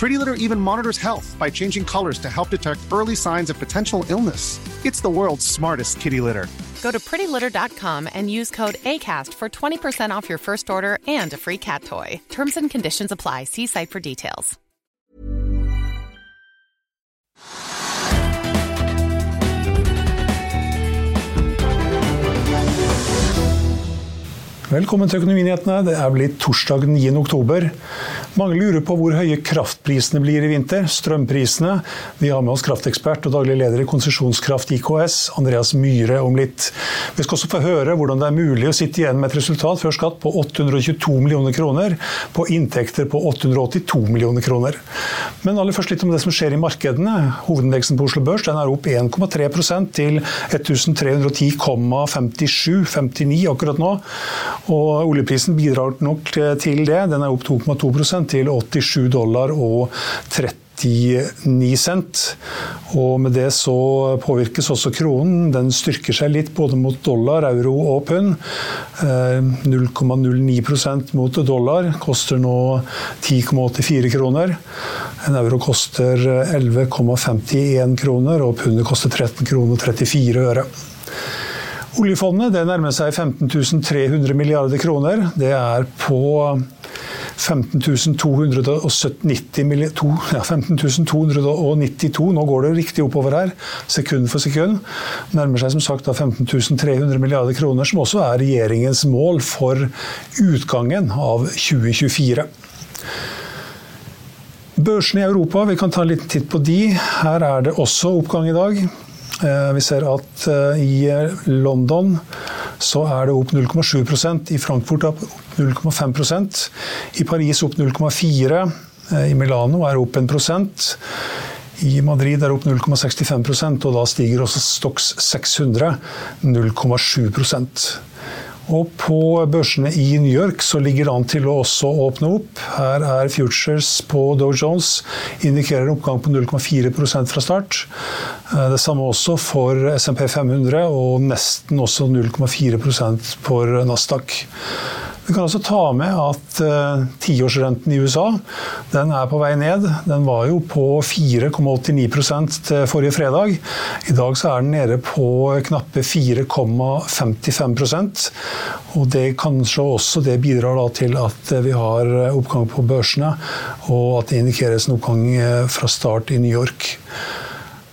Pretty Litter even monitors health by changing colors to help detect early signs of potential illness. It's the world's smartest kitty litter. Go to prettylitter.com and use code ACAST for 20% off your first order and a free cat toy. Terms and conditions apply. See site for details. Velkommen til Økonominyhetene. Det er blitt torsdag 9. oktober. Mange lurer på hvor høye kraftprisene blir i vinter. Strømprisene. Vi har med oss kraftekspert og daglig leder i Konsesjonskraft IKS, Andreas Myhre, om litt. Vi skal også få høre hvordan det er mulig å sitte igjen med et resultat før skatt på 822 millioner kroner, på inntekter på 882 millioner kroner. Men aller først litt om det som skjer i markedene. Hovedindeksen på Oslo Børs den er opp 1,3% til 1310,57-59 akkurat nå. Og oljeprisen bidrar nok til det. Den er opp 2,2 til 87 dollar og 39 cent. Og med det så påvirkes også kronen. Den styrker seg litt både mot dollar, euro og pund. 0,09% mot dollar. Koster nå 10,84 kroner. En euro koster 11,51 kroner, og pundet koster 13 kroner 34 øre. Oljefondet det nærmer seg 15 300 milliarder kroner. Det er på 15 292, ja, 15 Nå går det riktig oppover her, sekund for sekund. Nærmer seg som sagt 15.300 milliarder kroner, som også er regjeringens mål for utgangen av 2024. Børsene i Europa, vi kan ta en liten titt på de. Her er det også oppgang i dag. Vi ser at i London så er det opp 0,7% i Frankfurt opp 0,5% i Paris opp 0,4 i Milano er opp 1% i Madrid er opp 0,65% og da stiger også Stox 600 0,7 og på børsene i New York så ligger det an til å også åpne opp. Her er futures på Dow Jones indikerer en oppgang på 0,4% fra start. Det samme også for SMP 500 og nesten også 0,4% for Nasdaq. Vi kan også ta med at tiårsrenten i USA den er på vei ned. Den var jo på 4,89 til forrige fredag. I dag så er den nede på knappe 4,55% og det kanskje også det bidrar til at vi har oppgang på børsene, og at det indikeres en oppgang fra start i New York.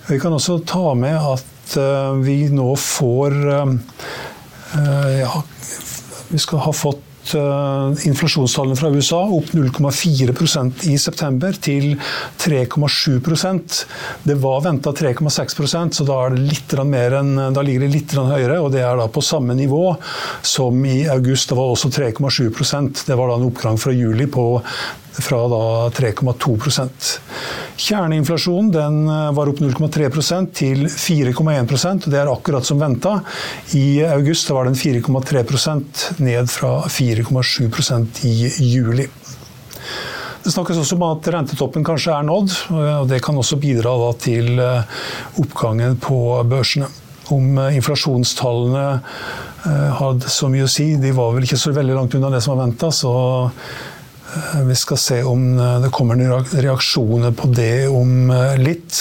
Vi kan også ta med at vi nå får ja, vi skal ha fått inflasjonstallene fra USA opp 0,4% i september til 3,7% Det var venta 3,6% så da, enn, da ligger det litt høyere. Og det er da på samme nivå som i august. Det var også 3,7% Det var da en oppgang fra juli på fra 3,2% Kjerneinflasjonen den var opp 0,3% til 4,1% og Det er akkurat som venta. I august var den 4,3% ned fra 4,7% i juli. Det snakkes også om at rentetoppen kanskje er nådd, og det kan også bidra til oppgangen på børsene. Om inflasjonstallene hadde så mye å si, de var vel ikke så veldig langt unna det som var venta. Vi skal se om det kommer reaksjoner på det om litt.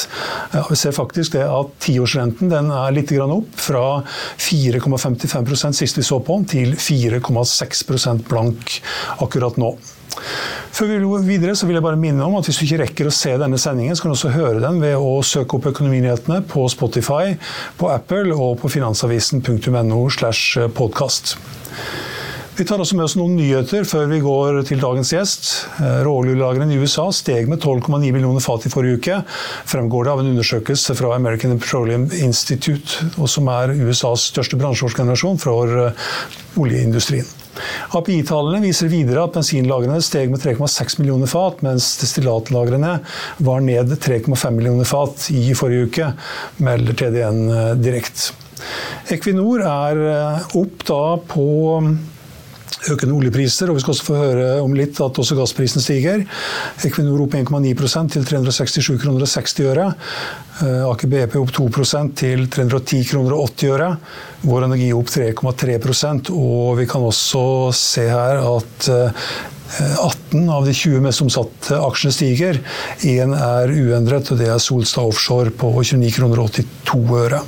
Ja, vi ser faktisk det at tiårsrenten er litt opp, fra 4,55% sist vi så på den, til 4,6% blank akkurat nå. Før vi går videre så vil jeg bare minne om at hvis du ikke rekker å se denne sendingen, så kan du også høre den ved å søke opp Økonominyhetene på Spotify, på Apple og på finansavisen.no slash podkast. Vi tar også med oss noen nyheter før vi går til dagens gjest. Eh, råoljelagrene i USA steg med 12,9 millioner fat i forrige uke, fremgår det av en undersøkelse fra American Petroleum Institute, som er USAs største bransjeorganisasjon for eh, oljeindustrien. API-tallene viser videre at bensinlagrene steg med 3,6 millioner fat, mens destillatlagrene var ned 3,5 millioner fat i forrige uke, melder TDN eh, direkte. Equinor er opp da på økende oljepriser, og vi skal også få høre om litt at også gassprisen stiger. Equinor opp 1,9% til 367 kroner og 60 øre. Eh, Aker BP opp 2% til 310 kroner og 80 øre. Vår Energi opp 3,3% og vi kan også se her at 18 eh, av de 20 mest omsatte aksjene stiger. Én er uendret, og det er Solstad Offshore på 29 kroner og 82 øre.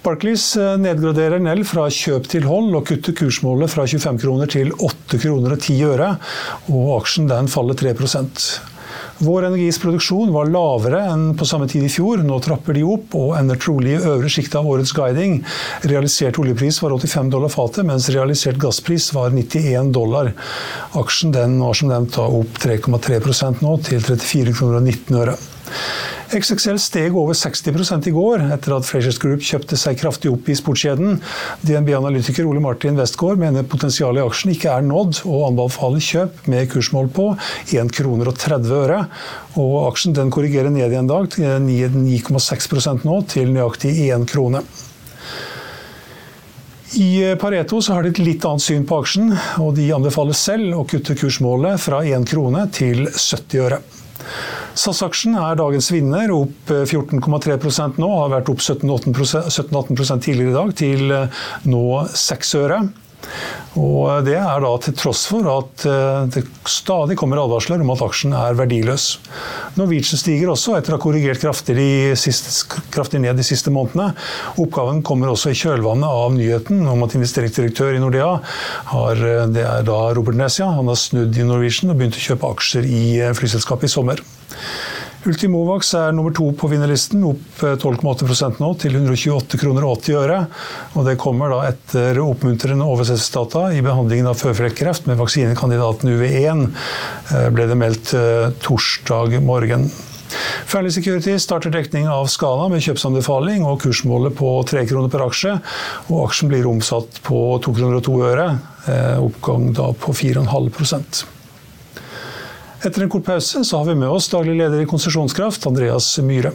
Barclays eh, nedgraderer Nell fra kjøp til hold og kutter kursmålet fra 25 kroner til 8 kroner og 10 øre, og aksjen den faller 3 Vår Energis produksjon var lavere enn på samme tid i fjor. Nå trapper de opp og ender trolig i øvre sjikt av årets guiding. Realisert oljepris var 85 dollar fatet, mens realisert gasspris var 91 dollar. Aksjen den var som nevnt opp 3,3% nå, til 34 kroner og 19 øre. XXL steg over 60 i går, etter at Frasers Group kjøpte seg kraftig opp i sportskjeden. DNB-analytiker Ole Martin Westgård mener potensialet i aksjen ikke er nådd, og anbefaler kjøp med kursmål på 1 kroner og 30 øre. Og aksjen den korrigerer ned i en dag til 9,6% nå, til nøyaktig 1 krone. I Pareto har de et litt annet syn på aksjen, og de anbefaler selv å kutte kursmålet fra 1 krone til 70 øre. SAS-aksjen er dagens vinner, opp 14,3 eh, nå. Har vært opp 17-18 tidligere i dag, til eh, nå 6 øre. Og Det er da til tross for at eh, det stadig kommer advarsler om at aksjen er verdiløs. Norwegian stiger også, etter å ha korrigert kraftig, ned de siste månedene. Oppgaven kommer også i kjølvannet av nyheten om at investeringsdirektør i Nordea, har, det er da Robert Nesia, han har snudd i Norwegian og begynt å kjøpe aksjer i flyselskapet i sommer. Ultimovax er nummer to på vinnerlisten, opp 12,8 eh, nå til 128 kroner og 80 øre. Og det kommer da etter oppmuntrende oversettelsesdata i behandlingen av føflekkreft med vaksinekandidaten UV1, eh, ble det meldt eh, torsdag morgen. Fairly Security starter dekning av Skala med kjøpsanbefaling og kursmålet på 3 kroner per aksje. Og aksjen blir omsatt på 2 kroner og 2 øre, oppgang da på 4,5 etter en kort pause så har vi med oss daglig leder i Konsesjonskraft, Andreas Myhre.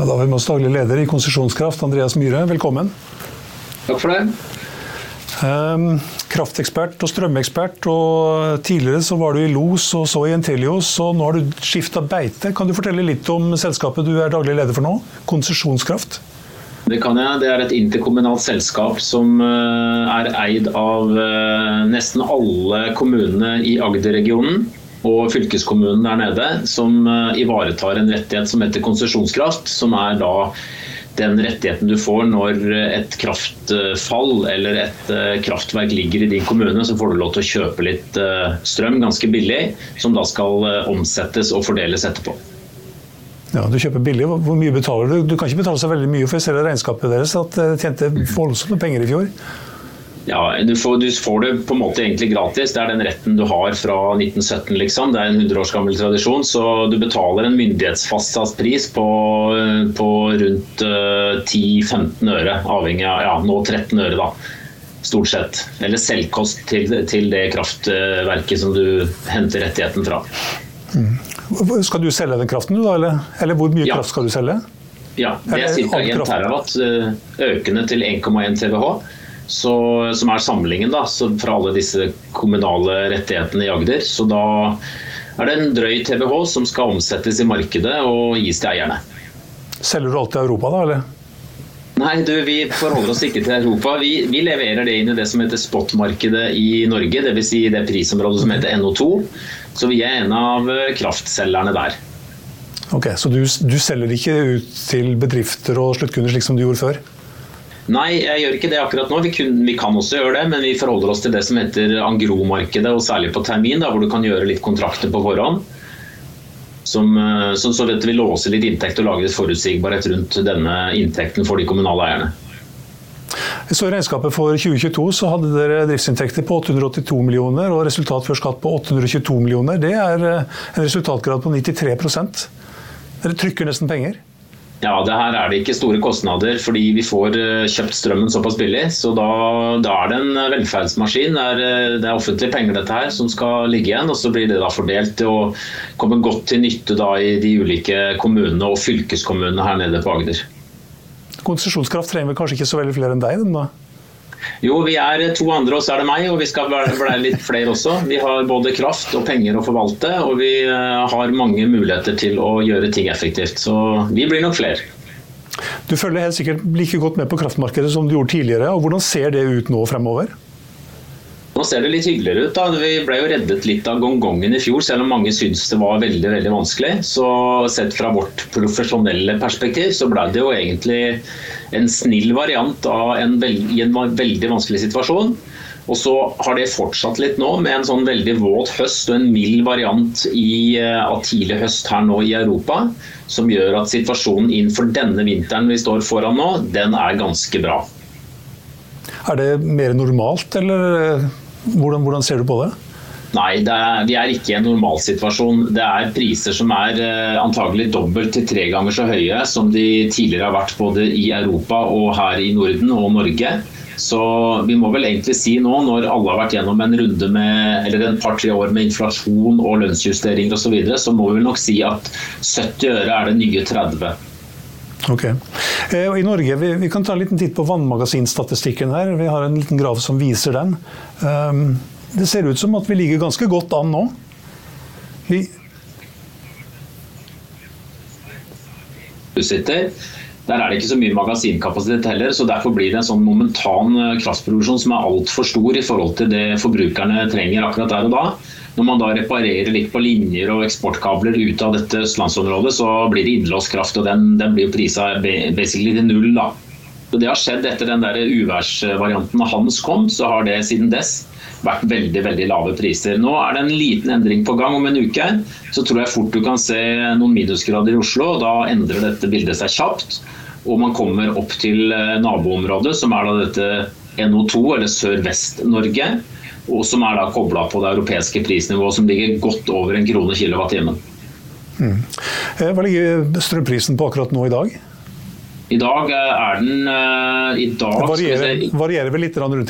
Ja, da har vi med oss daglig leder i Konsesjonskraft, Andreas Myhre. Velkommen. Takk for det. Um, kraftekspert og strømekspert. og Tidligere så var du i Los og så i Entelios, og nå har du skifta beite. Kan du fortelle litt om selskapet du er daglig leder for nå? Konsesjonskraft? Det kan jeg. Det er et interkommunalt selskap som eh, er eid av eh, nesten alle kommunene i Agder-regionen og fylkeskommunen der nede, som eh, ivaretar en rettighet som heter konsesjonskraft, som er da den rettigheten du får når et kraftfall eller et eh, kraftverk ligger i din kommune, så får du lov til å kjøpe litt eh, strøm ganske billig, som da skal omsettes og fordeles etterpå. Ja, Du kjøper billig. Hvor mye betaler du? Du kan ikke betale så veldig mye, for jeg ser i regnskapet deres at dere tjente voldsomme penger i fjor. Ja, du får, du får, det på en måte egentlig gratis. Det er den retten du har fra 1917. liksom. Det er en 100 års gammel tradisjon. Så du betaler en myndighetsfastsatt pris på, på rundt uh, eh, 10-15 øre, avhengig av ja, nå 13 øre, da. Stort sett. Eller selvkost til, til det kraftverket som du henter rettigheten fra. Mm. Skal du selge den kraften, da? Eller, eller hvor mye ja. kraft skal du selge? Ja, det er ca. 1 terawatt, eh, økende til 1,1 TWh. Så, som er samlingen da, fra alle disse kommunale rettighetene i Agder. Så da er det en drøy TBH som skal omsettes i markedet og gis til eierne. Selger du alt til Europa, da? eller? Nei, du, vi forholder oss ikke til Europa. Vi, vi leverer det inn i det som heter spotmarkedet i Norge, dvs. Si det prisområdet som heter NO2. Så vi er en av eh, kraftselgerne der. Ok, Så du, du selger ikke ut til bedrifter og sluttkunder slik som du gjorde før? Nei, jeg gjør ikke det akkurat nå. Vi, kun, vi, kan også gjøre det, men vi forholder oss til det som heter angro-markedet, og særlig på termin, da, hvor du kan gjøre litt kontrakter på forhånd. Som, eh, som så dette vil låse litt inntekt og lage litt forutsigbarhet rundt denne inntekten for de kommunale eierne. Så I regnskapet for 2022 så hadde dere driftsinntekter på 882 millioner og resultat før skatt på 822 millioner. Det er eh, en resultatgrad på 93% Dere trykker nesten penger? Ja, det her er det ikke store kostnader fordi vi får eh, kjøpt strømmen såpass billig. Så da, da er det en velferdsmaskin. Det er, eh, det er, offentlige penger dette her som skal ligge igjen. Og så blir det da fordelt til å komme godt til nytte da i de ulike kommunene og fylkeskommunene her nede på Agder. Konsesjonskraft trenger vel kanskje ikke så veldig flere enn deg? da? Jo, vi er to andre, og så er det meg. Og vi skal bli litt flere også. Vi har både kraft og penger å forvalte, og vi eh, har mange muligheter til å gjøre ting effektivt. Så vi blir nok flere. Du følger helt sikkert like godt med på kraftmarkedet som du gjorde tidligere. og Hvordan ser det ut nå fremover? Nå ser det litt hyggeligere ut. da. Vi ble jo reddet litt av gongongen i fjor, selv om mange syntes det var veldig veldig vanskelig. Så sett fra vårt profesjonelle perspektiv, så ble det jo egentlig en snill variant av en veld, i en veldig vanskelig situasjon. Og så har det fortsatt litt nå med en sånn veldig våt høst og en mild variant i, eh, av tidlig høst her nå i Europa, som gjør at situasjonen innenfor denne vinteren vi står foran nå, den er ganske bra. Er det mer normalt, eller hvordan, hvordan ser du på det? Nei, er, vi er ikke i en normalsituasjon. Det er priser som er eh, antagelig dobbelt til tre ganger så høye som de tidligere har vært både i Europa og her i Norden og Norge. Så vi må vel egentlig si nå, når alle har vært gjennom en runde med, eller en par-tre år med inflasjon og lønnsjusteringer osv., så, videre, så må vi vel nok si at 70 øre er det nye 30. Ok. Eh, I Norge, vi, vi, kan ta en liten titt på vannmagasinstatistikken her. Vi har en liten graf som viser den. Um, det ser ut som at vi ligger ganske godt an nå. Vi Der er det ikke så mye magasinkapasitet heller, så derfor blir det en sånn momentan eh, kraftproduksjon som er altfor stor i forhold til det forbrukerne trenger akkurat der og da. Når man da reparerer litt på linjer og eksportkabler ut av dette østlandsområdet, så blir det innelåst kraft, og den, den blir jo prisa basically til null. da. Det har skjedd etter den der uværsvarianten av Hans kom, så har det siden dess vært veldig veldig lave priser. Nå er det en liten endring på gang om en uke. Så tror jeg fort du kan se noen minusgrader i Oslo. og Da endrer dette bildet seg kjapt. Og man kommer opp til eh, naboområdet, som er da dette NO2, eller Sør-Vest-Norge. Og som er da kobla på det europeiske prisnivået, som ligger godt over en krone kilowattimen. Mm. Eh, hva ligger strømprisen på akkurat nå i dag? I dag eh, er den i dag, varierer, varierer vel litt rundt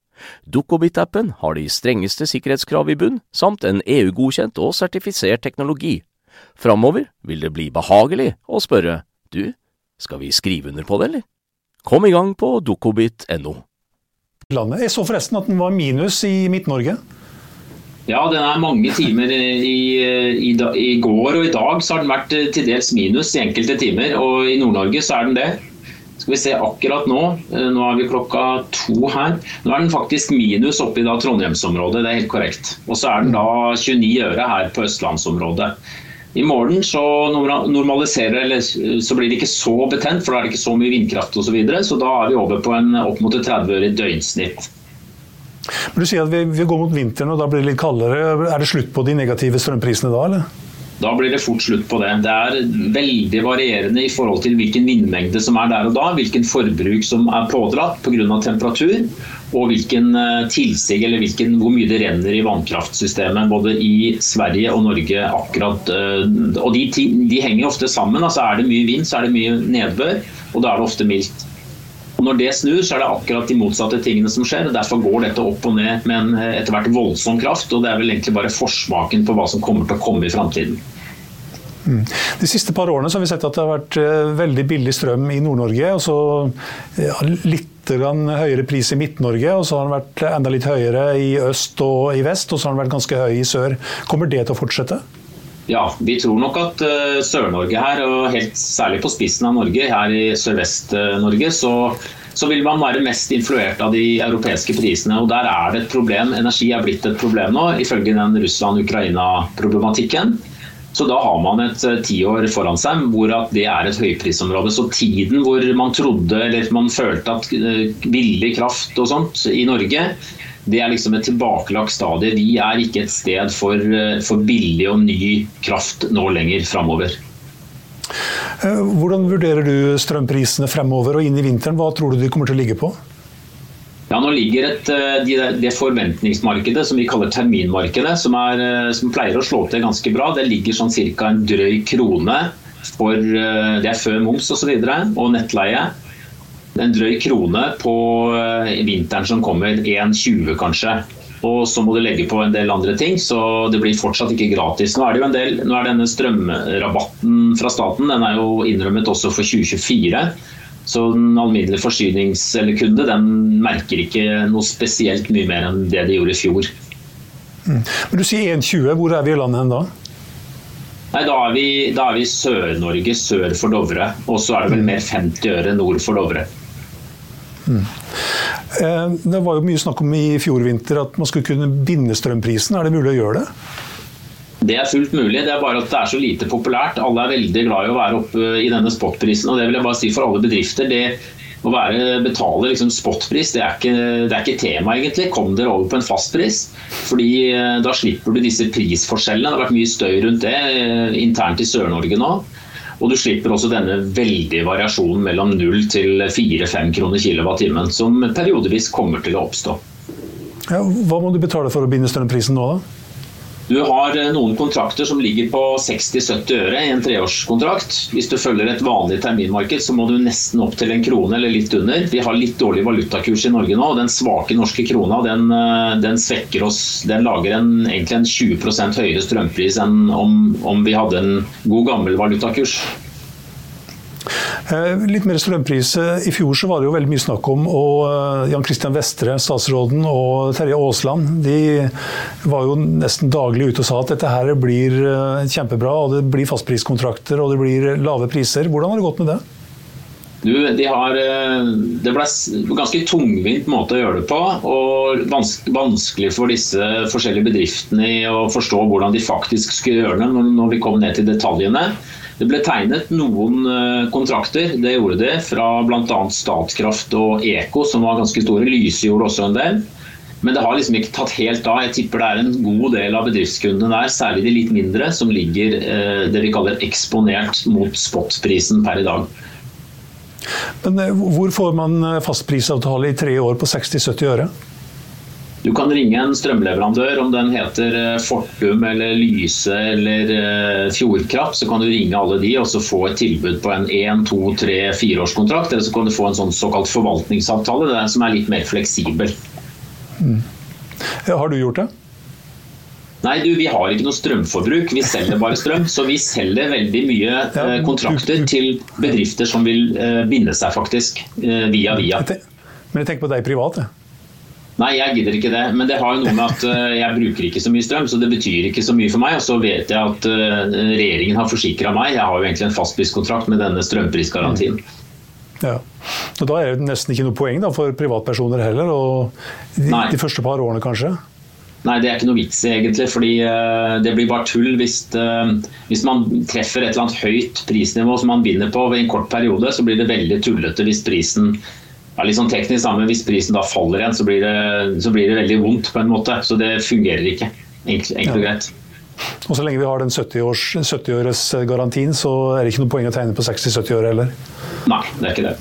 Dukkobit-appen har de strengeste sikkerhetskrav i bunn, samt en EU-godkjent og sertifisert teknologi. Framover vil det bli behagelig å spørre du, skal vi skrive under på det, eller? Kom i gang på dukkobit.no. Jeg så forresten at den var minus i Midt-Norge. Ja, den er mange timer i, i, i, går og i dag så har den vært til dels minus i enkelte timer. Og i Nord-Norge så er den det. Skal vi se akkurat nå, nå er vi klokka to her. Nå er den faktisk minus oppe i da Trondheimsområdet, det er helt korrekt. Og så er den da 29 øre her på østlandsområdet. I morgen så normaliserer eller så blir det ikke så betent, for da er det ikke så mye vindkraft osv. Så, videre, så da er vi over på en opp mot 30 øre i døgnsnitt. Men Du sier at vi, vi, går mot vinteren og da blir det litt kaldere. Er det slutt på de negative strømprisene da, eller? Da blir det fort slutt på det. Det er veldig varierende i forhold til hvilken vindmengde som er der og da, hvilken forbruk som er pådratt pga. temperatur, og hvilken eh, tilsig eller hvilken, hvor mye det renner i vannkraftsystemet både i Sverige og Norge akkurat. Eh, og de, de henger ofte sammen. altså Er det mye vind, så er det mye nedbør, og da er det ofte mildt. Når det snur, så er det akkurat de motsatte tingene som skjer. og Derfor går dette opp og ned med en eh, etter hvert voldsom kraft. og Det er vel egentlig bare forsmaken på hva som kommer til å komme i framtiden. Mm. De siste par årene har vi sett at det har vært veldig billig strøm i Nord-Norge. og så ja, litt høyere pris i Midt-Norge, og så har den vært enda litt høyere i øst og i vest, og så har den vært ganske høy i sør. Kommer det til å fortsette? Ja, vi tror nok at uh, Sør-Norge her, og helt særlig på spissen av Norge, her i Sørvest-Norge, så, så, vil man være mest influert av de europeiske prisene. og Der er det et problem. Energi er blitt et problem nå, ifølge den Russland-Ukraina-problematikken. Så da har man et eh, tiår foran seg hvor at det er et høyprisområde. Så tiden hvor man trodde eller man følte at eh, billig kraft og sånt i Norge, det er liksom et tilbakelagt stadie. Vi er ikke et sted for, eh, for billig og ny kraft nå lenger framover. Hvordan vurderer du strømprisene fremover og inn i vinteren? Hva tror du de kommer til å ligge på? Ja, nå ligger et, eh, det forventningsmarkedet som vi kaller terminmarkedet, som, er, eh, som pleier å slå til ganske bra, det ligger sånn ca. en drøy krone for eh, Det er før moms osv. Og, så og nettleie. En drøy krone på vinteren som kommer, 1,20 kanskje. Og så må du legge på en del andre ting, så det blir fortsatt ikke gratis. Nå er, det jo en del, nå er denne strømrabatten fra staten den er jo innrømmet også for 2024. Så den alminnelige forsynings- eller kunde den merker ikke noe spesielt mye mer enn det de gjorde i fjor. Mm. Men Du sier 1,20. Hvor er vi i landet hen da? Nei, Da er vi, vi Sør-Norge, sør for Dovre. Og så er det vel mm. mer 50 øre nord for Dovre. Mm. Eh, det var jo mye snakk om i fjor vinter at man skulle kunne binde strømprisen. Er det mulig å gjøre det? Det er fullt mulig, det er bare at det er så lite populært. Alle er veldig glad i å være oppe i denne spotprisen. og det vil jeg bare si for alle bedrifter. det å være, betale liksom spotpris, det er, ikke, ikke tema, egentlig. Kom dere over på en fastpris. fordi eh, Da slipper du disse prisforskjellene. Det har vært mye støy rundt det eh, internt i Sør-Norge nå. Og du slipper også denne veldige variasjonen mellom 0 til 4-5 kroner kilowattimen, som periodevis kommer til å oppstå. Ja, hva må du betale for å binde strømprisen nå, da? Du har eh, noen kontrakter som ligger på 60-70 øre i en treårskontrakt. Hvis du følger et vanlig terminmarked, så må du nesten opp til en krone eller litt under. Vi har litt dårlig valutakurs i Norge nå, og den svake norske krona den, eh, den svekker oss. Den lager en, egentlig en 20% høyere strømpris enn om, om vi hadde en god gammel valutakurs. Eh, litt mer strømpris. I fjor så var det jo veldig mye snakk om og eh, Jan Christian Vestre, statsråden, og Terje Aasland de var jo nesten daglig ute og sa at dette her blir eh, kjempebra. og Det blir fastpriskontrakter og det blir lave priser. Hvordan har det gått med det? Du, de har, det ble en ganske tungvint måte å gjøre det på. Og vanskelig for disse forskjellige bedriftene å forstå hvordan de faktisk skulle gjøre det når vi kom ned til detaljene. Det ble tegnet noen eh, kontrakter, det gjorde det, fra bl.a. Statkraft og Eko, som var ganske store. Lyse gjorde også en del. Men det har liksom ikke tatt helt av. Jeg tipper det er en god del av bedriftskundene der, særlig de litt mindre, som ligger eh, det vi kaller eksponert mot spotprisen per i dag. Men eh, hvor får man fastprisavtale i tre år på 60-70 øre? Du kan ringe en strømleverandør, om den heter eh, Fortum eller Lyse eller eh, Fjordkraft. Så kan du ringe alle de og så få et tilbud på en 1, 2, 3, 4-årskontrakt. Eller så kan du få en sånn såkalt forvaltningsavtale, det er som er litt mer fleksibel. Mm. Har du gjort det? Nei, du, vi har ikke noe strømforbruk. Vi selger bare strøm. Så vi selger veldig mye eh, kontrakter til bedrifter som vil binde seg, faktisk. Via via. Men jeg tenker på deg privat, jeg. Nei, jeg gidder ikke det. Men det har jo noe med at uh, jeg bruker ikke så mye strøm, så det betyr ikke så mye for meg. Og så vet jeg at uh, regjeringen har forsikra meg. Jeg har jo egentlig en fastpriskontrakt med denne strømprisgarantien. Ja. Og Da er det nesten ikke noe poeng da, for privatpersoner heller, og de, de, første par årene kanskje? Nei, det er ikke noe vits egentlig. fordi uh, Det blir bare tull hvis, hvis, man treffer et eller annet høyt prisnivå som man vinner på i en kort periode, så blir det veldig tullete hvis prisen ja, litt sånn teknisk, da, men hvis prisen da faller igjen, så blir, det, så blir det veldig vondt på en måte. Så det fungerer ikke. Enkelt, enkelt og greit. Og Så lenge vi har den 70-årsgarantien, 70 så er det ikke noe poeng å tegne på 60-70 år heller? Nei, det er ikke det.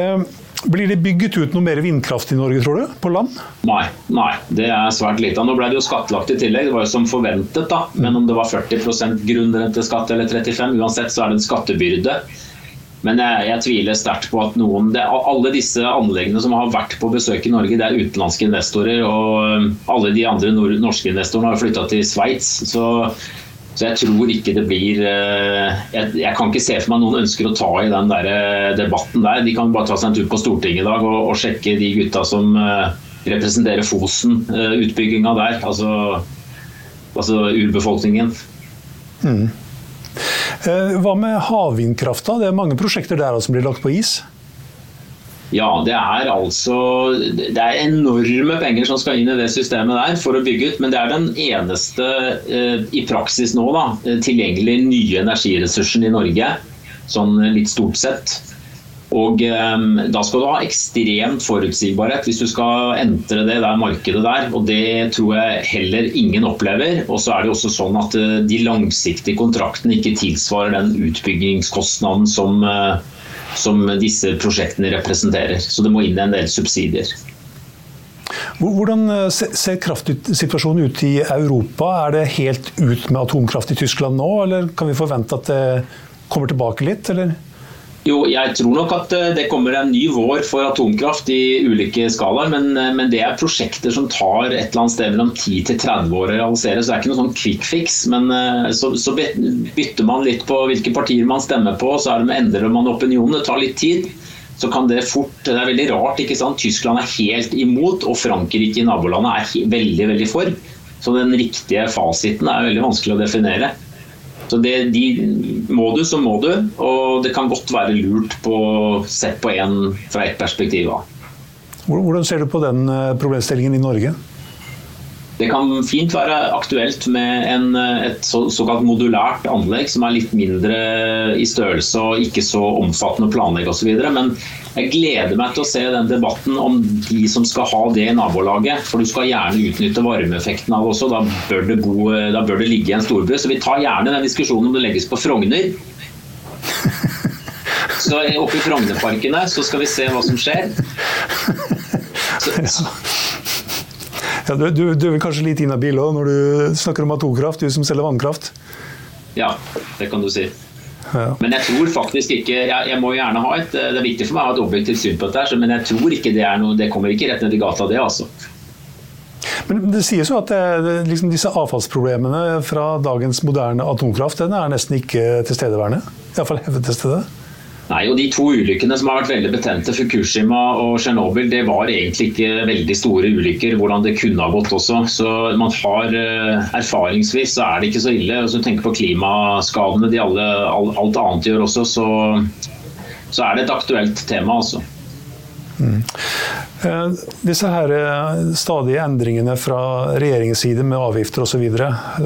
Eh, blir det bygget ut noe mer vindkraft i Norge, tror du? På land? Nei, nei det er svært lite. Nå ble det jo skattlagt i tillegg, det var jo som forventet. da. Men om det var 40% grunnrenteskatt eller 35 uansett så er det en skattebyrde. Men jeg, jeg tviler sterkt på at noen det, Alle disse anleggene som har vært på besøk i Norge, det er utenlandske investorer. Og um, alle de andre norske investorene har flytta til Sveits. Så, så, jeg tror ikke det blir uh, jeg, jeg, kan ikke se for meg noen ønsker å ta i den der uh, debatten der. De kan bare ta seg en tur på Stortinget i dag og, og sjekke de gutta som uh, representerer Fosen-utbygginga der. Altså, altså urbefolkningen. Mm. Eh, hva med havvindkrafta? Det er mange prosjekter der som blir lagt på is? Ja, det er altså Det er enorme penger som skal inn i det systemet der for å bygge ut. Men det er den eneste eh, i praksis nå da, tilgjengelige nye energiressursen i Norge. Sånn litt stort sett. Og um, Da skal du ha ekstremt forutsigbarhet hvis du skal entre det der markedet der. og Det tror jeg heller ingen opplever. Og så er det også sånn at uh, de langsiktige kontraktene ikke tilsvarer den utbyggingskostnaden som, uh, som disse prosjektene representerer. Så det må inn en del subsidier. Hvordan ser kraftsituasjonen ut i Europa? Er det helt ut med atomkraft i Tyskland nå, eller kan vi forvente at det kommer tilbake litt? eller? Jo, jeg tror nok at eh, det kommer en ny vår for atomkraft i ulike skalaer. Men, eh, men, det er prosjekter som tar et eller annet sted mellom 10 til 30 år å realisere. Så det er ikke noe sånn quick fix. Men eh, så, så, bytter man litt på hvilke partier man stemmer på, så er det med endrer man opinionen. Det tar litt tid. Så kan det fort Det er veldig rart, ikke sant. Tyskland er helt imot, og Frankrike i nabolandet er veldig, veldig for. Så den riktige fasiten er veldig vanskelig å definere. Så det, de, Må du, så må du. Og det kan godt være lurt på sett på en fra ett perspektiv. Hvordan ser du på den eh, problemstillingen i Norge? Det kan fint være aktuelt med en, et så, såkalt modulært anlegg som er litt mindre i størrelse og ikke så omfattende å planlegge osv. Men jeg gleder meg til å se den debatten om de som skal ha det i nabolaget. For du skal gjerne utnytte varmeeffekten av det også. Da bør det, bo, da bør det ligge i en storby. Så vi tar gjerne den diskusjonen om det legges på Frogner. Så oppe i Frognerparkene så skal vi se hva som skjer. Så, ja, du, du, du, er kanskje litt inhabil òg når du snakker om atomkraft, du som selger vannkraft? Ja, det kan du si. Ja. Men jeg tror faktisk ikke jeg, jeg, må gjerne ha et, Det er viktig for meg å ha et objektivt syn på dette, men jeg tror ikke det er noe Det kommer ikke rett ned i gata, det, altså. Men det sies jo at det, liksom disse avfallsproblemene fra dagens moderne atomkraft den er nesten ikke tilstedeværende? Iallfall hevdes det det? Nei, og De to ulykkene som har vært veldig betente, Fukushima og Tsjernobyl, det var egentlig ikke veldig store ulykker. Hvordan det kunne ha gått også. Så man har eh, Erfaringsvis så er det ikke så ille. Hvis du tenker på klimaskadene de alle, alt annet gjør også, så, så er det et aktuelt tema. altså. Mm. Eh, disse her eh, stadige endringene fra regjeringens side med avgifter osv.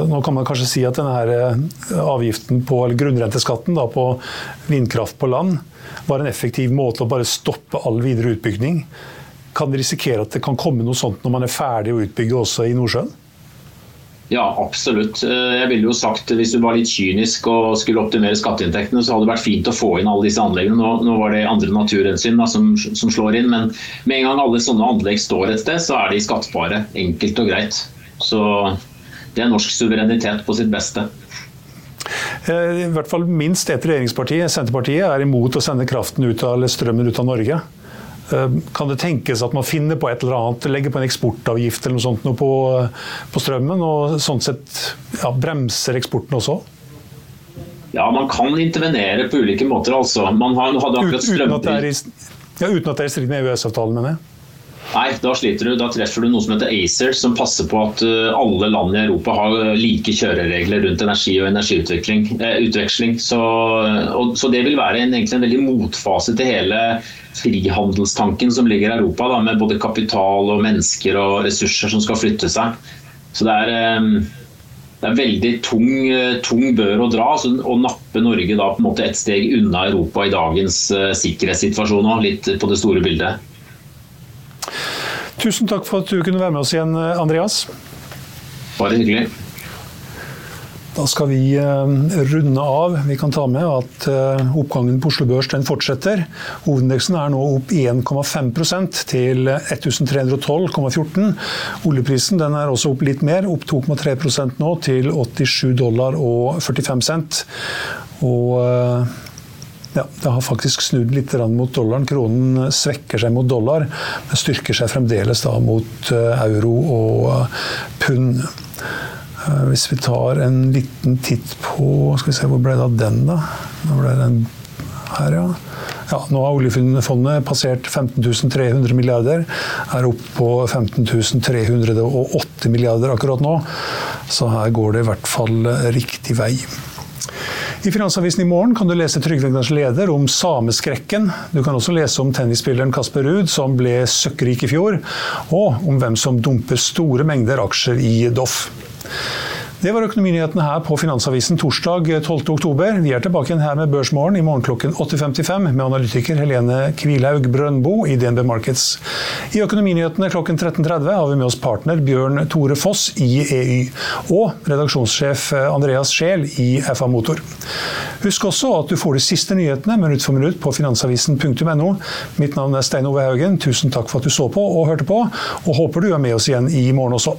Nå kan man kanskje si at denne eh, avgiften på, eller grunnrenteskatten da, på vindkraft på land var en effektiv måte å bare stoppe all videre utbygging. Kan det risikere at det kan komme noe sånt når man er ferdig å utbygge også i Nordsjøen? Ja, absolutt. Eh, jeg ville jo sagt Hvis du var litt kynisk og skulle optimere skatteinntektene, så hadde det vært fint å få inn alle disse anleggene. Nå, nå var det andre naturhensyn som, som, slår inn, men med en gang alle sånne anlegg står et sted, så er de skattbare. Enkelt og greit. Så det er norsk suverenitet på sitt beste. Eh, I hvert fall minst ett regjeringsparti, Senterpartiet, er imot å sende kraften ut av, eller strømmen ut av Norge. Kan det tenkes at man finner på et eller annet, legger på en eksportavgift eller noe sånt noe på, på, strømmen, og sånn sett ja, bremser eksporten også? Ja, man kan intervenere på ulike måter. altså. Man hadde akkurat strømpris... Ja, uten at det er i strid med EØS-avtalen, mener jeg? Nei, da sliter du. Da treffer du noe som heter ACER, som passer på at uh, alle land i Europa har uh, like kjøreregler rundt energi og energiutveksling. Eh, så, og, så, det vil være en, egentlig en veldig motfase til hele frihandelstanken som ligger i Europa, da, med både kapital og mennesker og ressurser som skal flytte seg. Så det er, eh, det er veldig tung, tung bør å dra så, å nappe Norge da på en måte et steg unna Europa i dagens sikkerhetssituasjon og litt på det store bildet. Tusen takk for at du kunne være med oss igjen, Andreas. Bare hyggelig. Da skal vi eh, runde av. Vi kan ta med at eh, oppgangen på Oslo Børs den fortsetter. Hovedindeksen er nå opp 1,5% til 1312,14. Oljeprisen den er også opp litt mer, opp 2,3% nå til 87 dollar og 45 cent. Og eh, ja, det har faktisk snudd litt mot dollaren. Kronen svekker seg mot dollar, men styrker seg fremdeles da mot eh, euro og eh, pund. Eh, hvis vi tar en liten titt på skal vi se, Hvor ble det av den, da? Nå ble den her, ja. Ja, nå har oljefondet passert 15.300 milliarder. Er opp på 15.308 milliarder akkurat nå. Så her går det i hvert fall riktig vei. I Finansavisen i morgen kan du lese Trygve leder om sameskrekken. Du kan også lese om tennisspilleren Kasper Ruud, som ble søkkrik i fjor, og om hvem som dumper store mengder aksjer i Doff. Det var økonominyhetene her på Finansavisen torsdag 12.10. Vi er tilbake igjen her med Børsmorgen i morgen klokken 8.55 med analytiker Helene Kvilhaug Brøndbo i DNB Markets. I Økonominyhetene klokken 13.30 har vi med oss partner Bjørn Tore Foss i EY. Og redaksjonssjef Andreas Scheel i FA Motor. Husk også at du får de siste nyhetene minutt for minutt på finansavisen.no. Mitt navn er Stein Ove Haugen. Tusen takk for at du så på og hørte på, og håper du er med oss igjen i morgen også.